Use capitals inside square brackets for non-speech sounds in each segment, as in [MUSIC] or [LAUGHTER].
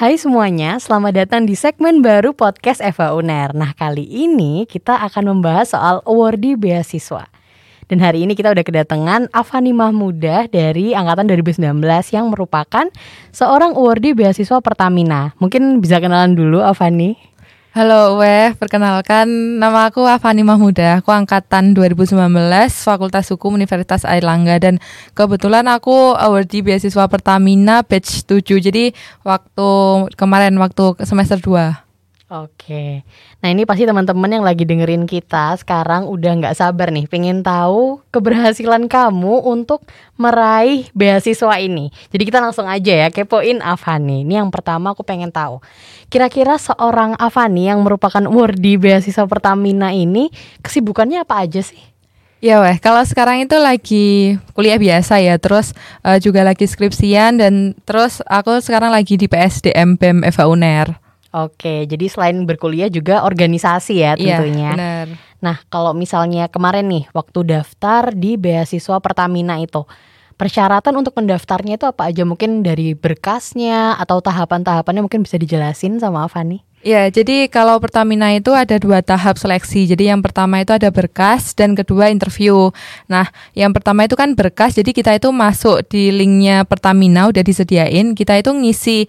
Hai semuanya, selamat datang di segmen baru podcast Eva Uner. Nah, kali ini kita akan membahas soal awardee beasiswa. Dan hari ini kita udah kedatangan Avani Mahmudah dari angkatan 2019 yang merupakan seorang awardee beasiswa Pertamina. Mungkin bisa kenalan dulu Avani. Halo Weh, perkenalkan nama aku Avani Mahmuda. Aku angkatan 2019 Fakultas Hukum Universitas Airlangga dan kebetulan aku awardee beasiswa Pertamina batch 7. Jadi waktu kemarin waktu semester 2. Oke, nah ini pasti teman-teman yang lagi dengerin kita sekarang udah nggak sabar nih, pengen tahu keberhasilan kamu untuk meraih beasiswa ini. Jadi kita langsung aja ya kepoin Avani. Ini yang pertama aku pengen tahu, kira-kira seorang Avani yang merupakan awardee beasiswa Pertamina ini kesibukannya apa aja sih? Ya weh, kalau sekarang itu lagi kuliah biasa ya, terus uh, juga lagi skripsian dan terus aku sekarang lagi di PSDM BEM Eva Uner. Oke, jadi selain berkuliah juga organisasi ya Iya, tentunya. benar. Nah, kalau misalnya kemarin nih waktu daftar di beasiswa Pertamina itu, persyaratan untuk mendaftarnya itu apa aja? Mungkin dari berkasnya atau tahapan-tahapannya mungkin bisa dijelasin sama Avani? Ya, jadi kalau Pertamina itu ada dua tahap seleksi. Jadi yang pertama itu ada berkas dan kedua interview. Nah, yang pertama itu kan berkas. Jadi kita itu masuk di linknya Pertamina udah disediain. Kita itu ngisi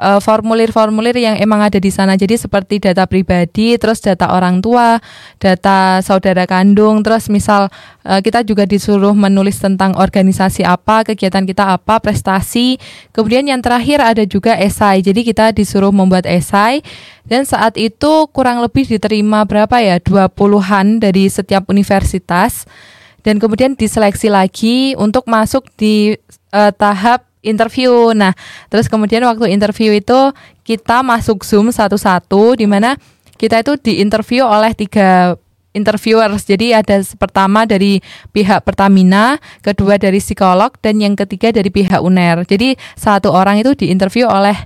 uh, formulir-formulir yang emang ada di sana. Jadi seperti data pribadi, terus data orang tua, data saudara kandung, terus misal uh, kita juga disuruh menulis tentang organisasi apa, kegiatan kita apa, prestasi. Kemudian yang terakhir ada juga esai. Jadi kita disuruh membuat esai dan saat itu kurang lebih diterima berapa ya? 20-an dari setiap universitas dan kemudian diseleksi lagi untuk masuk di uh, tahap interview. Nah, terus kemudian waktu interview itu kita masuk Zoom satu-satu di mana kita itu diinterview oleh tiga interviewers. Jadi ada pertama dari pihak Pertamina, kedua dari psikolog dan yang ketiga dari pihak UNER. Jadi satu orang itu diinterview oleh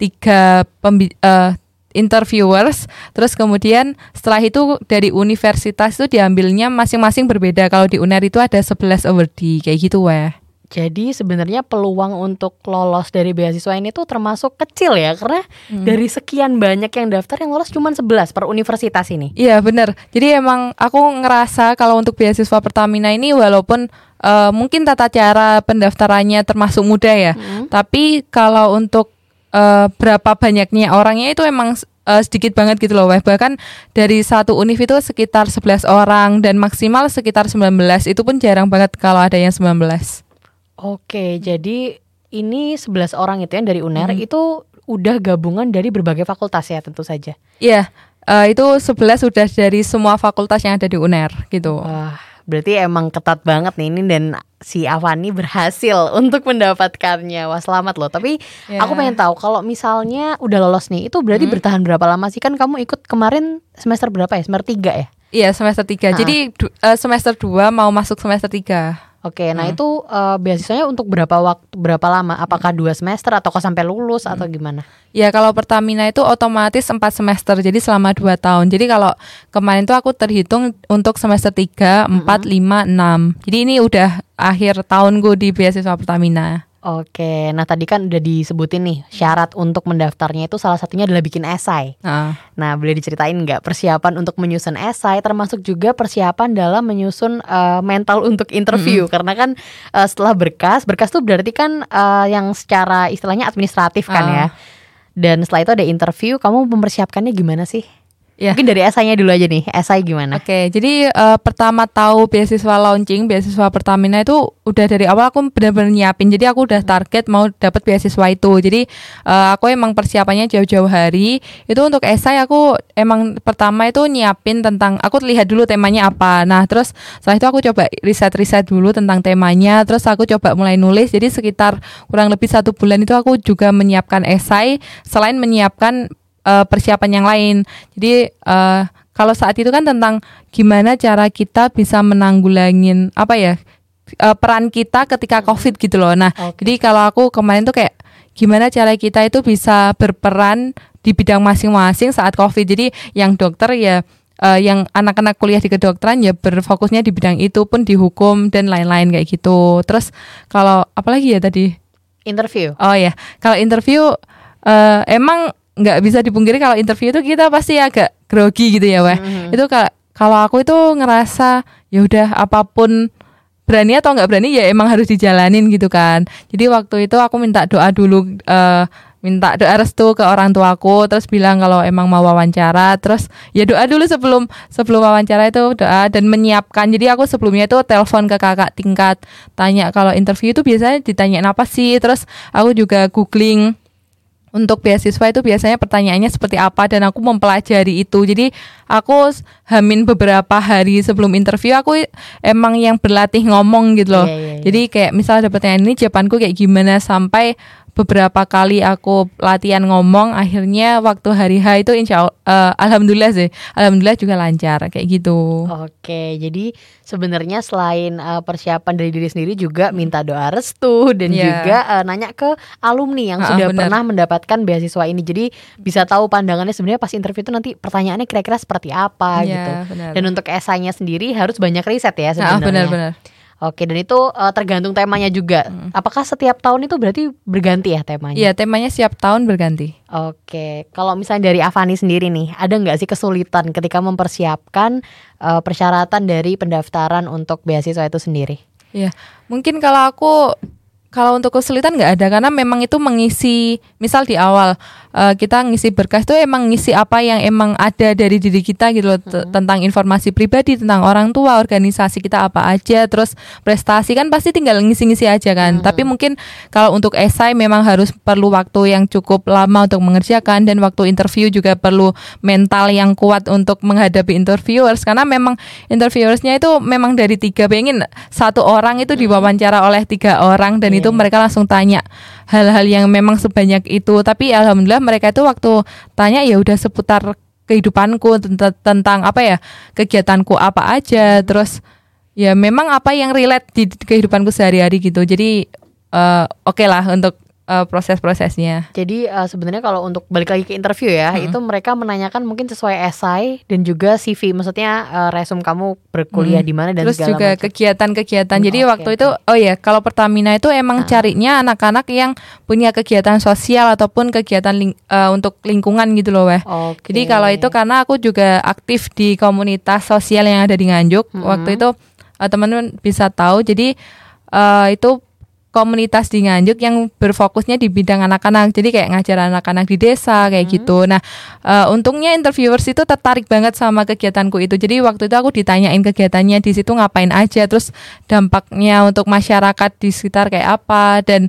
tiga pembi uh, interviewers terus kemudian setelah itu dari universitas itu diambilnya masing-masing berbeda kalau di UNER itu ada 11 awardee kayak gitu weh Jadi sebenarnya peluang untuk lolos dari beasiswa ini tuh termasuk kecil ya karena Hmm. dari sekian banyak yang daftar yang lolos cuma 11 per universitas ini. Iya bener Jadi emang aku ngerasa kalau untuk beasiswa Pertamina ini walaupun eh, mungkin tata cara pendaftarannya termasuk mudah ya, Hmm. tapi kalau untuk eh, berapa banyaknya orangnya itu emang eh, sedikit banget gitu loh, Weh. Bahkan dari satu univ itu sekitar 11 orang dan maksimal sekitar 19. Itu pun jarang banget kalau ada yang 19. Oke, jadi ini 11 orang itu yang dari UNER Hmm. itu udah gabungan dari berbagai fakultas ya tentu saja. Iya, eh, itu 11 sudah dari semua fakultas yang ada di UNER gitu. Wah, berarti emang ketat banget nih ini dan si Avani berhasil [LAUGHS] untuk mendapatkannya. Wah, selamat loh. Tapi Ya. aku pengen tahu kalau misalnya udah lolos nih, itu berarti Hmm. bertahan berapa lama sih? Kan kamu ikut kemarin semester berapa ya? Semester 3 ya? Iya, semester 3. Ha-ha. Jadi eh, semester 2 mau masuk semester 3. Oke, nah Hmm. itu eh, beasiswanya untuk berapa waktu, berapa lama? Apakah dua semester atau kok sampai lulus atau gimana? Ya kalau Pertamina itu otomatis 4 semester jadi selama 2 tahun. Jadi kalau kemarin tuh aku terhitung untuk semester 3, 4, 5, 6. Jadi ini udah akhir tahunku di beasiswa Pertamina. Oke, nah tadi kan udah disebutin nih syarat untuk mendaftarnya itu salah satunya adalah bikin esai. Nah, Nah, boleh diceritain nggak persiapan untuk menyusun esai, termasuk juga persiapan dalam menyusun eh, mental untuk interview? Karena kan eh, setelah berkas, berkas tuh berarti kan eh, yang secara istilahnya administratif kan Ah. ya. Dan setelah itu ada interview, kamu mempersiapkannya gimana sih? Ya. Mungkin dari esainya dulu aja nih, esai gimana? Oke, jadi eh, pertama tahu beasiswa launching, beasiswa Pertamina itu udah dari awal aku benar-benar nyiapin. Jadi aku udah target mau dapat beasiswa itu. Jadi eh, aku emang persiapannya jauh-jauh hari. Itu untuk esai aku emang pertama itu nyiapin tentang aku lihat dulu temanya apa. Nah, terus setelah itu aku coba riset-riset dulu tentang temanya. Terus aku coba mulai nulis. Jadi sekitar kurang lebih satu bulan itu aku juga menyiapkan esai selain menyiapkan eh, persiapan yang lain. Jadi eh, kalau saat itu kan tentang gimana cara kita bisa menanggulangin apa ya eh, peran kita ketika covid gitu loh. Nah, Oke. jadi kalau aku kemarin tuh kayak gimana cara kita itu bisa berperan di bidang masing-masing saat covid. Jadi yang dokter ya eh, yang anak-anak kuliah di kedokteran ya berfokusnya di bidang itu pun di hukum dan lain-lain kayak gitu. Terus kalau apalagi ya tadi Interview. Oh ya, kalau interview eh, emang nggak bisa dipungkiri kalau interview itu kita pasti agak grogi gitu ya weh. Mhm. itu ka- kalau aku itu ngerasa ya udah apa pun berani atau nggak berani ya emang harus dijalanin gitu kan. Jadi waktu itu aku minta doa dulu eh, minta doa restu ke orang tuaku terus bilang kalau emang mau wawancara terus ya doa dulu sebelum sebelum wawancara itu doa dan menyiapkan. Jadi aku sebelumnya itu telepon ke kakak tingkat tanya kalau interview itu biasanya ditanyain apa sih? Terus aku juga googling untuk beasiswa itu biasanya pertanyaannya seperti apa dan aku mempelajari itu. Jadi aku hamin beberapa hari sebelum interview aku emang yang berlatih ngomong gitu loh. Iya, iya, iya. Jadi kayak misalnya ada pertanyaan ini jawabanku kayak gimana sampai beberapa kali aku latihan ngomong akhirnya waktu hari H itu insya Allah eh, alhamdulillah sih alhamdulillah juga lancar kayak gitu. Oke, jadi sebenarnya selain uh, persiapan dari diri sendiri juga minta doa restu dan Iya. juga uh, nanya ke alumni yang Ah, sudah benar. pernah mendapatkan beasiswa ini. Jadi bisa tahu pandangannya sebenarnya pas interview itu nanti pertanyaannya kira-kira seperti apa Iya, gitu. benar. Dan untuk esainya sendiri harus banyak riset ya Ah, sebenarnya. benar-benar. Oke, dan itu uh, tergantung temanya juga. Apakah setiap tahun itu berarti berganti ya temanya? Iya temanya setiap tahun berganti. Oke, kalau misalnya dari Avani sendiri nih, ada nggak sih kesulitan ketika mempersiapkan uh, persyaratan dari pendaftaran untuk beasiswa itu sendiri? Iya, mungkin kalau aku kalau untuk kesulitan nggak ada karena memang itu mengisi misal di awal eh, kita ngisi berkas itu emang ngisi apa yang emang ada dari diri kita gitu loh t- tentang informasi pribadi tentang orang tua organisasi kita apa aja terus prestasi kan pasti tinggal ngisi-ngisi aja kan. Tapi mungkin kalau untuk esai memang harus perlu waktu yang cukup lama untuk mengerjakan dan waktu interview juga perlu mental yang kuat untuk menghadapi interviewers. Karena memang interviewersnya itu memang dari tiga pengen satu orang itu diwawancara oleh tiga orang dan itu Iya. mereka langsung tanya hal-hal yang memang sebanyak itu. Tapi alhamdulillah mereka itu waktu tanya ya udah seputar kehidupanku tentang, tentang apa ya kegiatanku apa aja. Terus ya memang apa yang relate di kehidupanku sehari-hari gitu. Jadi eh, oke lah untuk eh, proses-prosesnya Jadi uh, sebenarnya kalau untuk balik lagi ke interview ya, itu mereka menanyakan mungkin sesuai esai dan juga CV, maksudnya uh, resume kamu berkuliah Hmm. di mana dan Terus segala juga macam. kegiatan-kegiatan. Hmm, Jadi oke, waktu oke. itu oh ya, kalau Pertamina itu emang Ah. carinya anak-anak yang punya kegiatan sosial ataupun kegiatan ling- eh, untuk lingkungan gitu loh, weh. Oke. Jadi kalau itu karena aku juga aktif di komunitas sosial yang ada di Nganjuk. Mm-mm. Waktu itu eh, teman-teman bisa tahu. Jadi eh, itu komunitas di Nganjuk yang berfokusnya di bidang anak-anak. Jadi kayak ngajar anak-anak di desa kayak gitu. Nah, eh, untungnya interviewers itu tertarik banget sama kegiatanku itu. Jadi waktu itu aku ditanyain kegiatannya di situ ngapain aja, terus dampaknya untuk masyarakat di sekitar kayak apa dan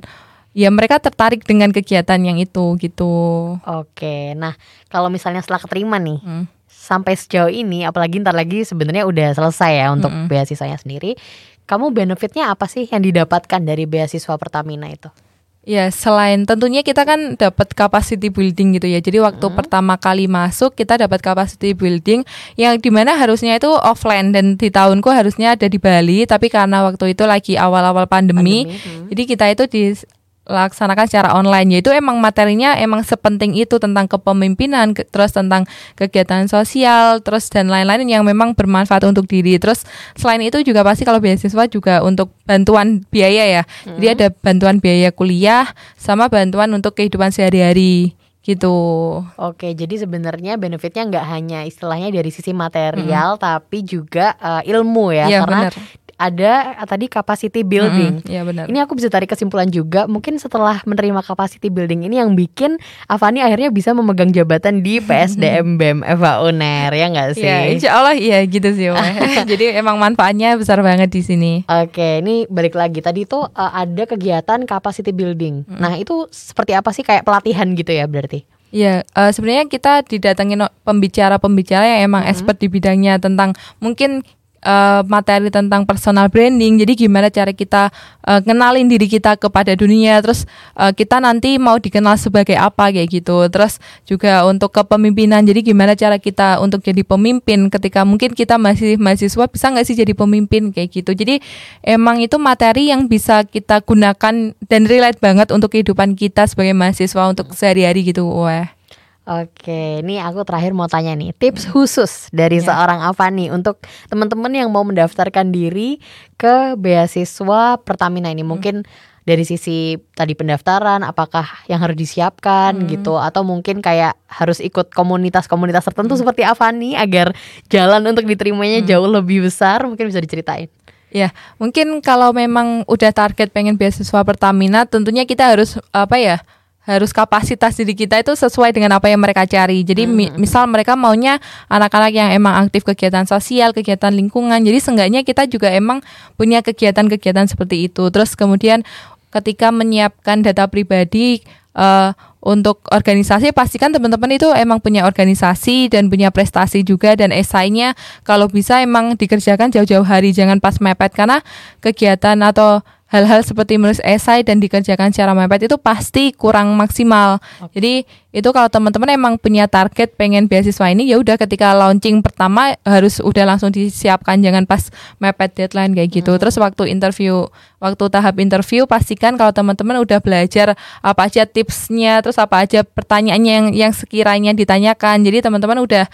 ya mereka tertarik dengan kegiatan yang itu gitu. Oke, nah kalau misalnya setelah keterima nih, Hmm. sampai sejauh ini, apalagi ntar lagi sebenarnya udah selesai ya untuk Mm-mm. beasiswanya sendiri, kamu benefitnya apa sih yang didapatkan dari beasiswa Pertamina itu? Ya, selain tentunya kita kan dapat capacity building gitu ya. Jadi waktu Hmm. pertama kali masuk kita dapat capacity building yang di mana harusnya itu offline dan di tahunku harusnya ada di Bali, tapi karena waktu itu lagi awal-awal pandemi, Pandemi, hmm. jadi kita itu dilaksanakan secara online. Yaitu emang materinya emang sepenting itu tentang kepemimpinan, ke- terus tentang kegiatan sosial, terus dan lain-lain yang memang bermanfaat untuk diri. Terus selain itu juga pasti kalau beasiswa juga untuk bantuan biaya ya. Jadi ada bantuan biaya kuliah sama bantuan untuk kehidupan sehari-hari gitu. Oke, jadi sebenarnya benefitnya nggak hanya istilahnya dari sisi material, tapi juga eh, ilmu ya, Iya, karena benar. Ada eh, tadi capacity building. Iya benar. Ini aku bisa tarik kesimpulan juga, mungkin setelah menerima capacity building ini yang bikin Avani akhirnya bisa memegang jabatan di PSDM BEM Eva Uner ya nggak sih? Iya, insya Allah iya gitu sih. [LAUGHS] [LAUGHS] Jadi emang manfaatnya besar banget di sini. Oke, ini balik lagi tadi tuh eh, ada kegiatan capacity building. Nah itu seperti apa sih kayak pelatihan gitu ya berarti? Iya, eh, sebenarnya kita didatengin o- pembicara-pembicara yang emang expert di bidangnya tentang mungkin eh, materi tentang personal branding. Jadi gimana cara kita eh, kenalin diri kita kepada dunia, terus eh, kita nanti mau dikenal sebagai apa kayak gitu. Terus juga untuk kepemimpinan. Jadi gimana cara kita untuk jadi pemimpin ketika mungkin kita masih mahasiswa bisa nggak sih jadi pemimpin kayak gitu. Jadi emang itu materi yang bisa kita gunakan dan relate banget untuk kehidupan kita sebagai mahasiswa untuk sehari-hari gitu. Wah. Oke, ini aku terakhir mau tanya nih tips khusus dari Ya. seorang Avani untuk teman-teman yang mau mendaftarkan diri ke beasiswa Pertamina ini. Mungkin dari sisi tadi pendaftaran apakah yang harus disiapkan Hmm. gitu atau mungkin kayak harus ikut komunitas-komunitas tertentu Hmm. seperti Avani agar jalan untuk diterimanya jauh lebih besar mungkin bisa diceritain. Ya, mungkin kalau memang udah target pengen beasiswa Pertamina, tentunya kita harus apa ya? Harus kapasitas diri kita itu sesuai dengan apa yang mereka cari. Jadi mi- misal mereka maunya anak-anak yang emang aktif kegiatan sosial, kegiatan lingkungan. Jadi seenggaknya kita juga emang punya kegiatan-kegiatan seperti itu. Terus kemudian ketika menyiapkan data pribadi eh, untuk organisasi pastikan teman-teman itu emang punya organisasi dan punya prestasi juga dan esainya kalau bisa emang dikerjakan jauh-jauh hari jangan pas mepet karena kegiatan atau hal-hal seperti menulis esai dan dikerjakan secara mepet itu pasti kurang maksimal. Jadi itu kalau teman-teman emang punya target pengen beasiswa ini ya udah ketika launching pertama harus udah langsung disiapkan jangan pas mepet deadline kayak gitu. Terus waktu interview, waktu tahap interview pastikan kalau teman-teman udah belajar apa aja tipsnya, terus apa aja pertanyaannya yang yang sekiranya ditanyakan. Jadi teman-teman udah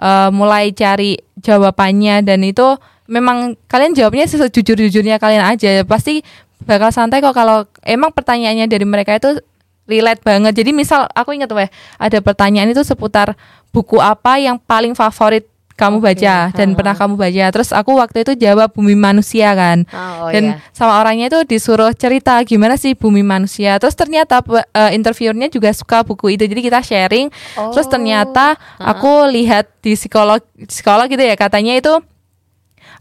eh, mulai cari jawabannya dan itu memang kalian jawabnya sejujur-jujurnya kalian aja. Pasti bakal santai kok kalau emang pertanyaannya dari mereka itu relate banget. Jadi misal aku ingat weh ada pertanyaan itu seputar buku apa yang paling favorit kamu Oke, baca dan ha-ha. pernah kamu baca. Terus aku waktu itu jawab bumi manusia kan. Oh, dan sama orangnya itu disuruh cerita gimana sih bumi manusia? Terus ternyata eh, interviewernya juga suka buku itu. Jadi kita sharing. Terus ternyata aku lihat di psikolog psikolog gitu ya katanya itu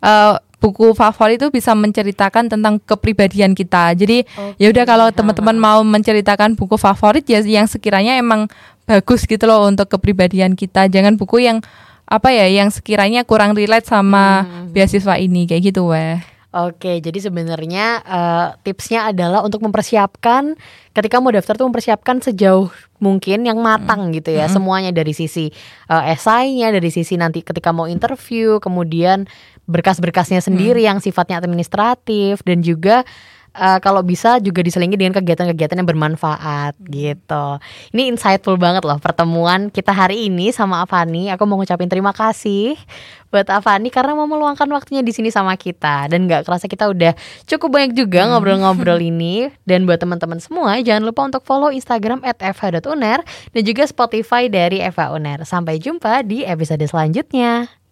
eh, buku favorit itu bisa menceritakan tentang kepribadian kita. Jadi ya udah kalau teman-teman mau menceritakan buku favorit ya yang sekiranya emang bagus gitu loh untuk kepribadian kita. Jangan buku yang apa ya yang sekiranya kurang relate sama beasiswa ini kayak gitu weh. Oke, jadi sebenarnya eh, tipsnya adalah untuk mempersiapkan ketika mau daftar tuh mempersiapkan sejauh mungkin yang matang gitu ya, semuanya dari sisi eh, esainya, dari sisi nanti ketika mau interview, kemudian berkas-berkasnya sendiri yang sifatnya administratif dan juga eh, kalau bisa juga diselingi dengan kegiatan-kegiatan yang bermanfaat gitu. Ini insightful banget loh pertemuan kita hari ini sama Avani. Aku mau ngucapin terima kasih buat Avani karena mau meluangkan waktunya di sini sama kita dan nggak kerasa kita udah cukup banyak juga ngobrol-ngobrol [LAUGHS] ini dan buat teman-teman semua jangan lupa untuk follow Instagram @fh.uner dan juga Spotify dari Eva Uner. Sampai jumpa di episode selanjutnya.